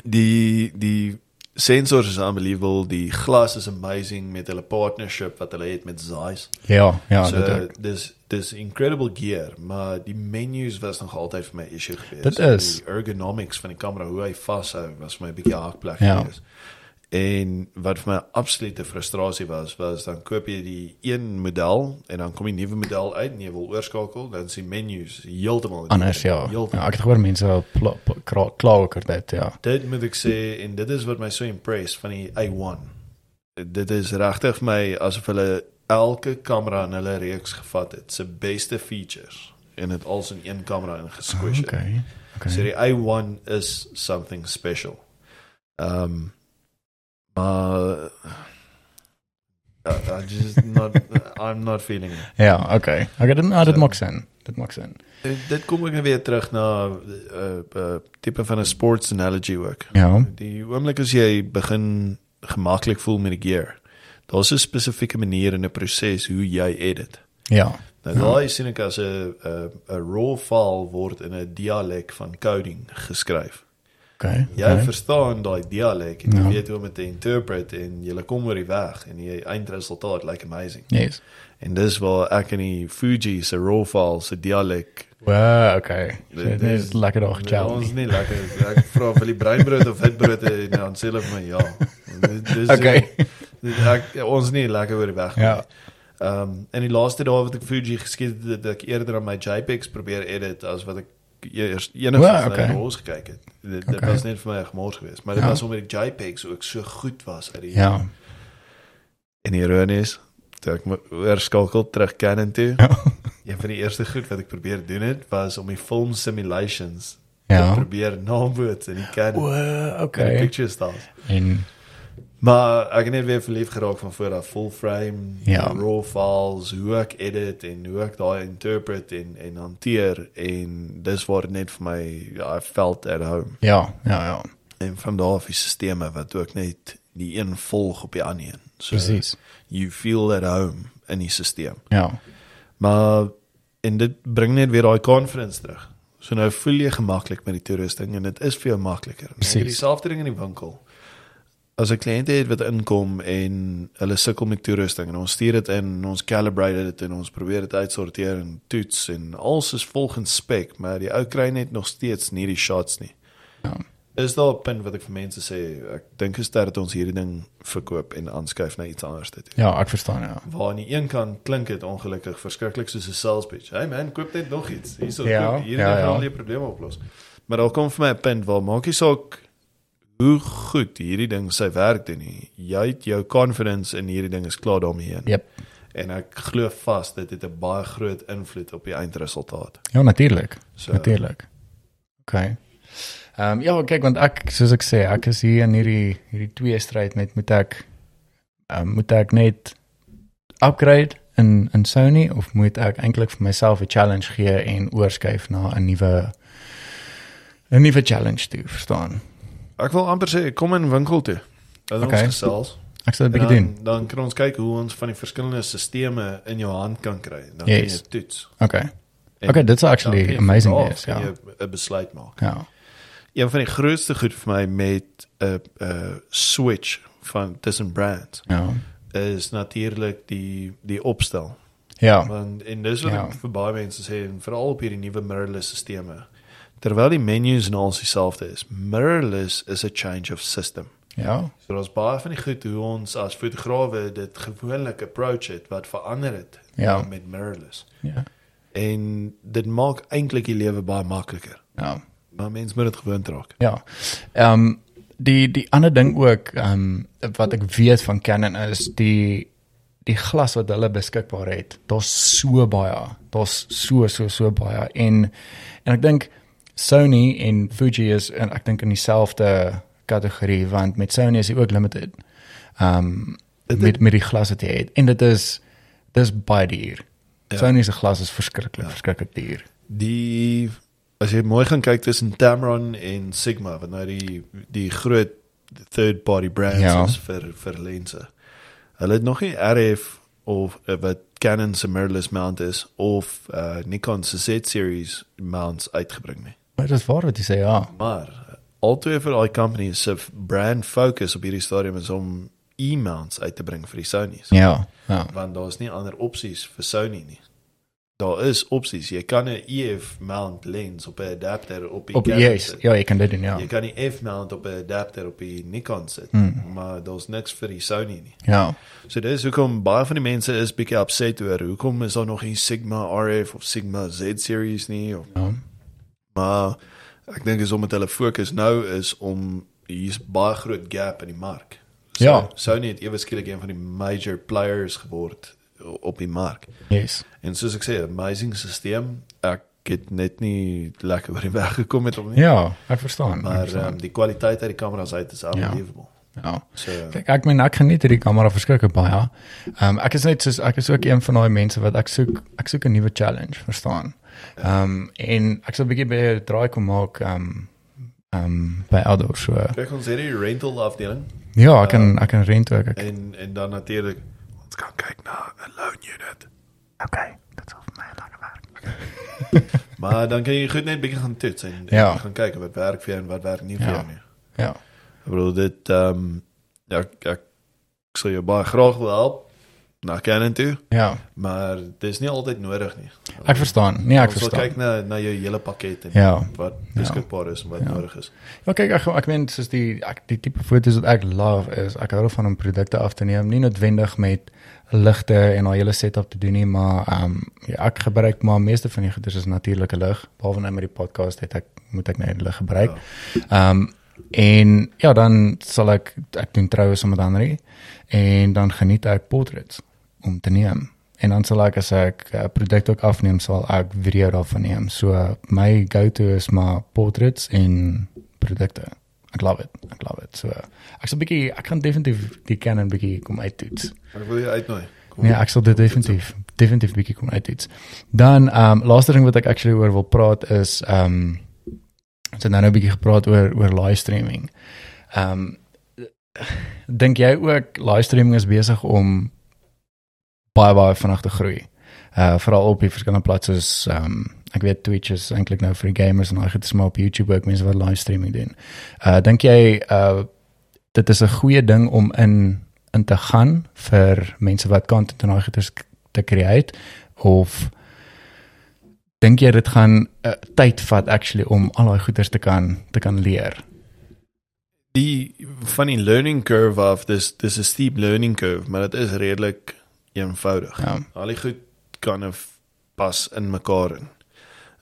die die sensors is unbelievable, die glas is amazing met hulle partnership wat hulle het met Zeiss. Ja, ja, so dit ook. dis dis incredible gear, maar die menus was nog altyd vir my issue geweest. Dit is. die ergonomics van die kamera hoe hy vashou was my 'n bietjie haakplek Ja. geweest. En wat vir my absolute frustrasie was, was dan koop jy die een model en dan kom die nuwe model uit en jy wil oorskakel, dan is die menus heeltemal Anders ja. Heeltemal. ja. Ek het gehoor mense kla- oor dit, ja. Dit moet ek sê en dit is wat my so impress van die A1. Dit is regtig vir my asof hulle elke kamera in hulle reeks gevat het, se beste features en dit alles in een kamera ingesquish het. Okay. Okay. So die A1 is something special. Um maar I, I just not *laughs* I'm not feeling it. Ja, okay. Okay, dit nou, dit So- maak sin. Dit maak sin. Dit, dit kom ek nou weer terug na 'n uh, uh, tipe van 'n sports analogy ook. Ja. Die oomblik as jy begin gemaklik voel met die gear, daar's 'n spesifieke manier en 'n proses hoe jy edit. Ja. Nou daai sien ek as 'n 'n raw file word in 'n dialek van coding geskryf. Okay. Jy okay. verstaan daai dialek en jy Ja. weet hoe om dit te interpret en jy kom oor die weg en die eindresultaat lyk like amazing. Yes. En dis waar ek in die Fuji se raw file se dialek Wow, okay. So, Dit is- lekker Ons gel. is nie lekker. Ek vra wil die breinbrood of witbrood en dan sê hulle vir my ja. Dis Okay. Dit, ek, ons nie lekker oor die weg nie. Ja. Ehm um, en die laaste dae wat ek Fuji geskiet het, dat ek eerder aan my JPEGs probeer edit as wat ek eers enige Wow, van okay. RAWs gekyk het. Dit, dit Okay. was net vir my 'n gemors geweest, maar dit Ja. was omdat die JPEGs ook so goed was uit die Ja. En die ironie is, toe ek my oorskakel terug Canon toe, Ja. *laughs* een van die eerste goed wat ek probeer doen het was om die film simulations Ja. te probeer naboots in die Canon. Wow, Okay. okay. Picture styles. En Maar ek het net weer verlief geraak van voor af full frame, Ja. raw files, hoe ek edit en hoe ek daai interpret en en hanteer en dis waar net vir my ja, I felt at home. ja, ja, ja. En van daar af die sisteme wat ook net die een volg op die ander een. So Presies. you feel at home in die stelsel. Ja. Maar en dit bring net weer daai confidence terug. So nou voel jy gemaklik met die toerusting en dit is vir jou makliker. Het dieselfde ding in die winkel. As 'n kliënt het wat inkom en hulle sukkel met toerusting en ons stuur dit in en ons calibrate dit en ons probeer dit uitsorteer en toets en alles is volgens spek, maar die ou kry net nog steeds nie die shots nie. Ja. Is daar 'n punt wat ek vir mense sê, ek dink is dat ons hierdie ding verkoop en aanskuif na iets anders toe. Ja, ek verstaan ja. Waar aan die een kant klink dit ongelukkig verskriklik soos 'n sales pitch. Hey man, koop net nog iets. Hierso Ja, koop, hier ja, gaan ja. al die probleme oplos. Maar daar kom vir my 'n punt waar maak nie saak hoe goed hierdie ding sy werk doen nie. Jy het jou confidence in hierdie ding is klaar daarmee. Yep. En ek glo vas dit het 'n baie groot invloed op die eindresultaat. Ja, natuurlik. So Natuurlik. Okay. Ehm um, ja, kyk want ek soos ek sê, ek is hier in hierdie hierdie twee stryd met moet ek ehm um, moet ek net upgrade in in Sony of moet ek eintlik vir myself 'n challenge gee en oorskuif na 'n nuwe 'n nuwe challenge toe, verstaan? Ek wil amper sê kom in winkel toe. Dat Okay. ons gesels. Ek sal 'n bietjie dan, doen. dan kan ons kyk hoe ons van die verskillende stelsels in jou hand kan kry. Dan Yes. kan jy toets. Okay. En Okay, dit sou actually dan amazing wees, ja. jy 'n besluit maak. Ja. Een van die grootste goed vir my met 'n 'n switch van tussen brands Ja. is natuurlik die die opstel. Ja. Want en dis wat Ja. vir baie mense sê en veral op hierdie nuwe mirrorless stelsels. Terwyl die menus en alles dieselfde is, mirrorless is 'n change of system. Ja. So daar's baie van die goed hoe ons as fotograwe dit gewoonlik approach het wat verander het Ja. met mirrorless. Ja. En dit maak eintlik die lewe baie makliker. Ja. Maar mense moet dit gewoond raak. Ja. Ehm um, die die ander ding ook ehm um, wat ek weet van Canon is die die glas wat hulle beskikbaar het. Daar's so baie. Daar's so so so baie en en ek dink Sony en Fuji is en ek dink in dieselfde kategorie want met Sony is dit ook limited. Ehm um, Dit- met met die glas wat jy het en dit is dis baie duur. Ja. Sony se glas is verskriklik, verskriklik duur. Die as jy mooi gaan kyk tussen Tamron en Sigma wat nou die die groot third party brands Ja. is vir vir lense. Hulle het nog nie RF of uh, wat Canon se mirrorless mount is of uh, Nikon se Z series mounts uitgebring nie. Maar dit is waar wat jy sê, ja. Maar altoe vir daai companies se brand focus op hierdie stadium is om e-mounts uit te bring vir die Sony's. Ja. Ja. Want daar's nie ander opsies vir Sony nie. Daar is opsies. Jy kan 'n EF mount lens op 'n adapter op die Op yes, sit. ja, jy kan dit doen, ja. Jy kan die F mount op 'n adapter op die Nikon sit, Mm. maar daar's niks vir die Sony nie. Ja. So dis hoekom baie van die mense is bietjie upset oor hoekom is daar nog nie Sigma RF of Sigma Z series nie of Ja. Maar ek dink is om met hulle fokus nou is om hier's baie groot gap in die mark. So, Ja. Sony het ewe skielik een van die major players geword op die mark. Yes. En soos ek sê, amazing stelsel. Ek het net nie lekker oor die weg gekom met hom nie. Ja, ek verstaan. ek Maar verstaan. um, die kwaliteit uit die kameras uit is unbelievable. ja. So Kyk, ek meen ek geniet hierdie kamera verskriklik baie. Ehm um, ek is net soos ek is ook een van daai mense wat ek soek ek soek 'n nuwe challenge, verstaan? Ehm um, en ek sal 'n bietjie by 'n draai kom maak ehm um, ehm um, by outdoor so. kyk ons het die rental afdeling Ja, ek kan ek kan rent ook. Ek, en en dan natuurlik ons kan kyk na 'n loan unit. okay, dit sal vir my lekker werk. Maar dan kan jy goed net bietjie gaan toets en, en Ja. gaan kyk wat werk vir jou en wat werk nie vir Ja. jou nie. Ja. Ek bedoel dit ehm um, ja ek, ek sou jou baie graag wil help na Canon toe, Ja. maar dit is nie altyd nodig nie. Ek verstaan. Nee, ek Ons verstaan. kyk na na jou hele pakket en Ja. wat beskikbaar is en wat Ja. nodig is. Ja, kyk ek ek meen soos die ek, die tipe foto's wat ek love is ek hou daarvan om produkte af te neem, nie noodwendig met ligte en daai hele setup te doen nie, maar ehm um, ja, ek gebruik maar meeste van die goeders is natuurlike lig. Behalwe nou met die podcast het ek moet ek net lig gebruik. Ehm um, en ja, dan sal ek ek doen troue saam met ander en dan geniet ek portraits om te neem. En dan sal ek as ek 'n produk ook afneem, sal ek video daarvan neem. So my go-to is maar portraits en produkte. Ek love it. Ek love it. So ek sal bietjie ek gaan definitief die Canon bietjie kom uittoets. Ek wil jou uitnooi. Nee, ek sal dit definitief definitief bietjie kom uittoets. Dan ehm um, laaste ding wat ek actually oor wil praat is ehm um, ons het nou nou 'n bietjie gepraat oor oor livestreaming. Ehm um, dink jy ook livestreaming is besig om baie baie vinnig te groei? Uh veral op die verskillende platforms soos ehm um, ek weet Twitch is eintlik nou vir die gamers en ek het maar op YouTube ook mense wat livestreaming doen. Uh dink jy uh dit is 'n goeie ding om in in te gaan vir mense wat content en daai goeders k- te create of dink jy dit gaan uh, tyd vat actually om al daai goeders te kan te kan leer? Die van die learning curve af, dis dis 'n steep learning curve, maar dit is redelik eenvoudig. Ja. Al die goed kan of pas in mekaar in.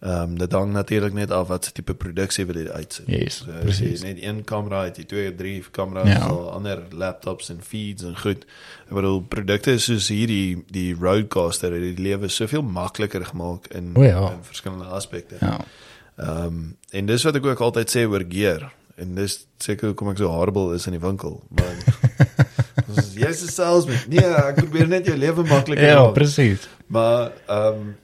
Ehm um, dit hang natuurlik net af wat se tipe produksie wil jy uitsit. Yes, So, presies. Net een kamera jy twee of drie kameras, Ja. ja. al ander laptops en feeds en goed. Ek bedoel produkte soos hierdie die Rodecaster het die lewe soveel makliker gemaak in O ja. in verskillende aspekte. Ja. Ehm um, en dis wat ek ook altyd sê oor gear en dis seker hoekom ek so horrible is in die winkel. Want *laughs* ons jy's 'n salesman. Nee, ek probeer net jou lewe makliker Ja, maak. presies. Maar ehm um,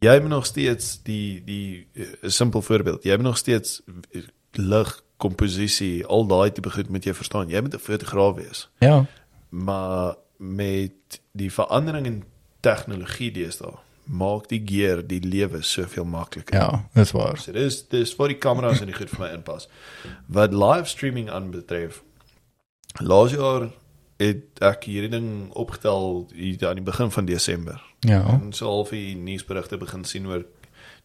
jy moet nog steeds die die eh, 'n simpel voorbeeld. Jy moet nog steeds eh, lig, komposisie, al daai tipe goed moet jy verstaan. Jy moet 'n fotograaf wees. Ja. Maar met die verandering in tegnologie deesdae, maak die gear die lewe soveel makliker. Ja, dis waar. So dis dis vir die kameras en die goed vir my inpas. Wat live streaming aanbetref, laas jaar het ek hierdie ding opgetel hier aan die begin van Desember. Ja. En so half die nuusberigte begin sien oor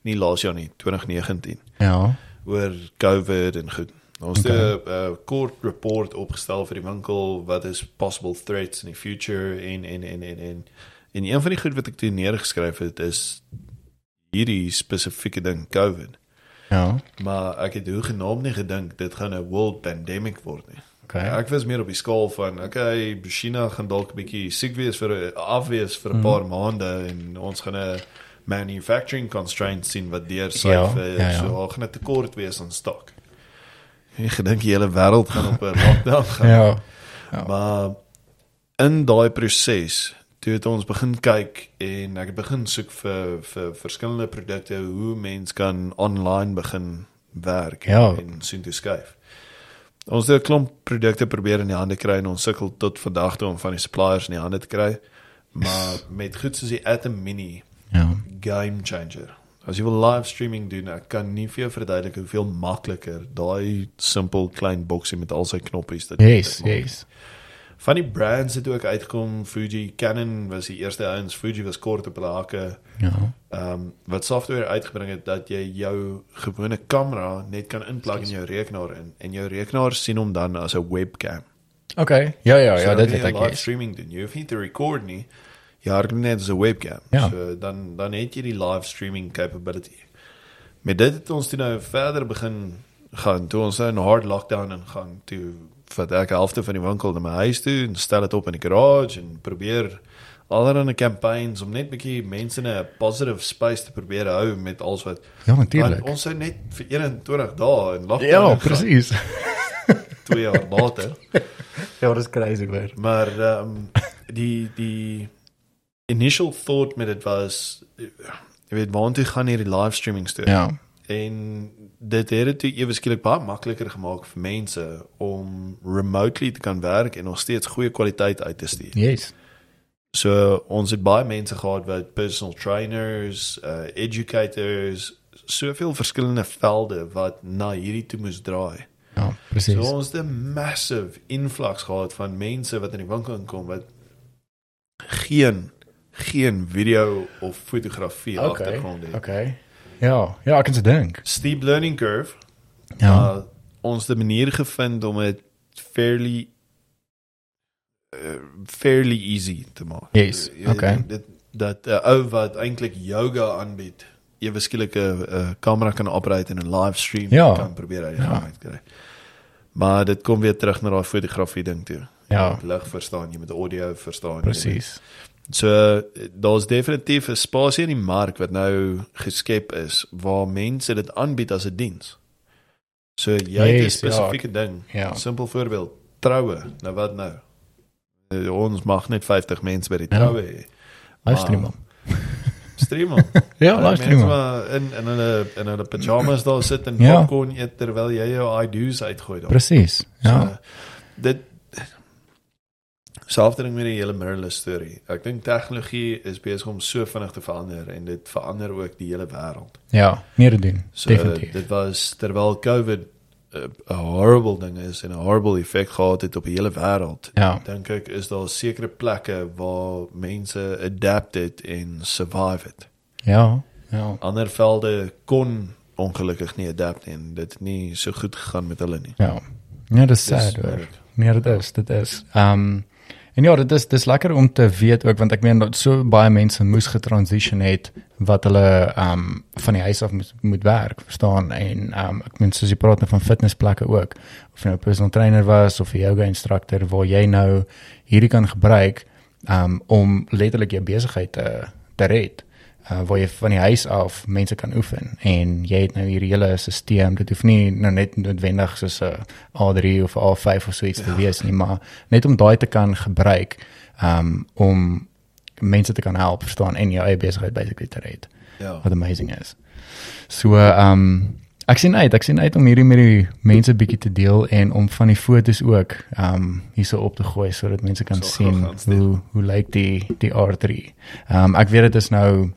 nie laas jaar nie, 2019 Ja. oor COVID en goed. Ons het Okay. 'n uh, kort report opgestel vir die winkel wat is possible threats in the future en en en en en en een van die goed wat ek toe neergeskryf het is hierdie spesifieke ding COVID. Ja. Maar ek het hoegenaamd nie gedink dit gaan 'n world pandemic word nie. Okay. Ek was meer op die skaal van okay, China gaan dalk 'n bietjie siek wees vir afwees vir 'n paar maande en ons gaan 'n manufacturing constraints sien wat deur sy Ja, ja, ja. so daar gaan 'n tekort wees aan stok. Ek gedink die hele wêreld gaan op 'n *laughs* lockdown gaan. Ja. Ja. Maar in daai proses toe het ons begin kyk en ek het begin soek vir vir verskillende produkte hoe mens kan online begin werk Ja. en sien toe skuif. Ons het 'n klomp produkte probeer in die hande kry en ons sukkel tot vandag toe om van die suppliers in die hande te kry. Maar *laughs* met goed soos die Atom Mini Ja. game changer. As jy wil live streaming doen, ek kan nie vir jou verduidelik hoeveel makliker daai simpel klein boksie met al sy knoppies dit Yes, dit maak. yes. Van die brands het ook uitgekom, Fuji, Canon was die eerste ouens, Fuji was kort op hulle hakke. Ja. Ehm um, wat software uitgebring het dat jy jou gewone kamera net kan inplug in jou rekenaar in en jou rekenaar sien hom dan as 'n webcam. Okay. Ja, ja, ja, So dit dan het ek live streaming doen. Jy hoef nie te record nie. Jy harken net as 'n webcam. Ja. So dan dan het jy die live streaming capability. Met dit het ons toe nou verder begin gaan. Toe ons nou in hard lockdown ingaan, toe vat ek 'n helfte van die winkel na my huis toe en stel dit op in die garage en probeer allerlei campaigns om net 'n bietjie mense in 'n positive space te probeer hou met alles wat Ja, Want natuurlik. ons sou net vir 21 dae in lockdown Ja, presies. 2 *laughs* jaar later. Ja, dis crazy weer. Maar ehm um, die die initial thought met dit was jy weet waartoe gaan hierdie live streaming toe? Ja. En dit het dit ewe skielik baie makliker gemaak vir mense om remotely te kan werk en nog steeds goeie kwaliteit uit te stuur. Yes. So ons het baie mense gehad wat personal trainers, uh educators, soveel verskillende velde wat na hierdie toe moes draai. Ja, So presies. ons het 'n massive influx gehad van mense wat in die winkel inkom wat geen geen video of fotografie Okay. agtergrond het. Okay. Ja, ja, ek kan se dink. Steep learning curve. Ja. maar ons het 'n manier gevind om dit fairly uh, fairly easy te maak. Yes, Jy weet, okay. Dit dat 'n uh, ou wat eintlik yoga aanbied, ewe skielik 'n uh, kamera kan operate en 'n livestream Ja. kan probeer uit die Ja. uit kry. Maar dit kom weer terug na daai fotografie ding toe. Ja. Jy lig verstaan, jy moet audio verstaan. jy moet- Presies. So daar's definitief 'n spasie in die mark wat nou geskep is waar mense dit aanbied as 'n diens. So jy het 'n Yes, ja. spesifieke ding. Ja. Simpel voorbeeld, troue. Nou wat nou? Eh, Ons mag net 50 mense by die Ja. troue hê. Livestream. Maar- Stream hom. *laughs* *laughs* Ja, livestream. mense maar in in hulle in hulle pyjamas daar sit en Ja. popcorn eet terwyl jy jou I-do's uitgooi daar. Presies. Ja. So, dit selfde ding met die hele mirrorless storie. Ek dink tegnologie is besig om so vinnig te verander en dit verander ook die hele wêreld. Ja, meer doen. So Definitief. dit was terwyl COVID 'n uh, horrible ding is en 'n horrible effek gehad het op die hele wêreld. Ja. Dink ek is daar sekere plekke waar mense adapt het en survive het. Ja. Ja. Ander velde kon ongelukkig nie adapt nie en dit het nie so goed gegaan met hulle nie. Ja. Ja, dis sad. Nee, dit is, dit is. Ehm um, en ja, dit is dis lekker om te weet ook want ek meen dat so baie mense moes getransition het wat hulle ehm um, van die huis af moet, moet werk, verstaan? En ehm um, ek meen soos jy praat nou van fitnessplekke ook of jy nou 'n personal trainer was of 'n yoga instructor waar jy nou hierdie kan gebruik ehm um, om letterlik jou besigheid te te red. Uh, waar jy van die huis af mense kan oefen en jy het nou hierdie hele stelsel dit hoef nie nou net noodwendig soos 'n A3 of 'n A5 of so iets ja. te wees nie maar net om daai te kan gebruik um, om mense te kan help verstaan en jou eie besigheid basically te red Ja. wat amazing is. So um, ek sien uit, ek sien uit om hierdie met die mense bietjie te deel en om van die fotos ook ehm um, hierso op te gooi sodat mense kan Sal sien hoe hoe lyk die die R3. Ehm um, ek weet dit is nou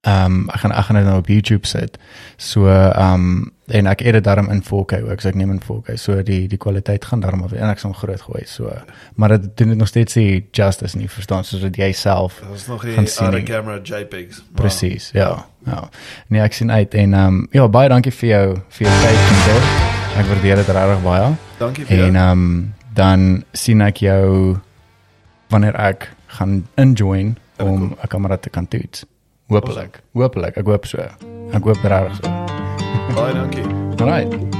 Ehm um, ek gaan ek gaan dit nou op YouTube sit. So ehm um, en ek edit daarom in 4K ook. So ek neem in 4K. So die die kwaliteit gaan daarom af en ek sal groot gooi. So maar dit doen dit nog steeds nie justice nie, verstaan soos dit jy self. Is nog die sien oude nie. camera JPEGs. Maar Presies. Ja. Ja. Nee, ek sien uit en ehm um, ja, baie dankie vir jou vir jou tyd en dit. Ek waardeer dit regtig baie. Dankie vir En jou. ehm um, dan sien ek jou wanneer ek gaan injoin om. 'n kamera te kan toets. Hoopelik. Hoopelik. Ek hoop so. Ek hoop regtig so. Baie dankie. Alright.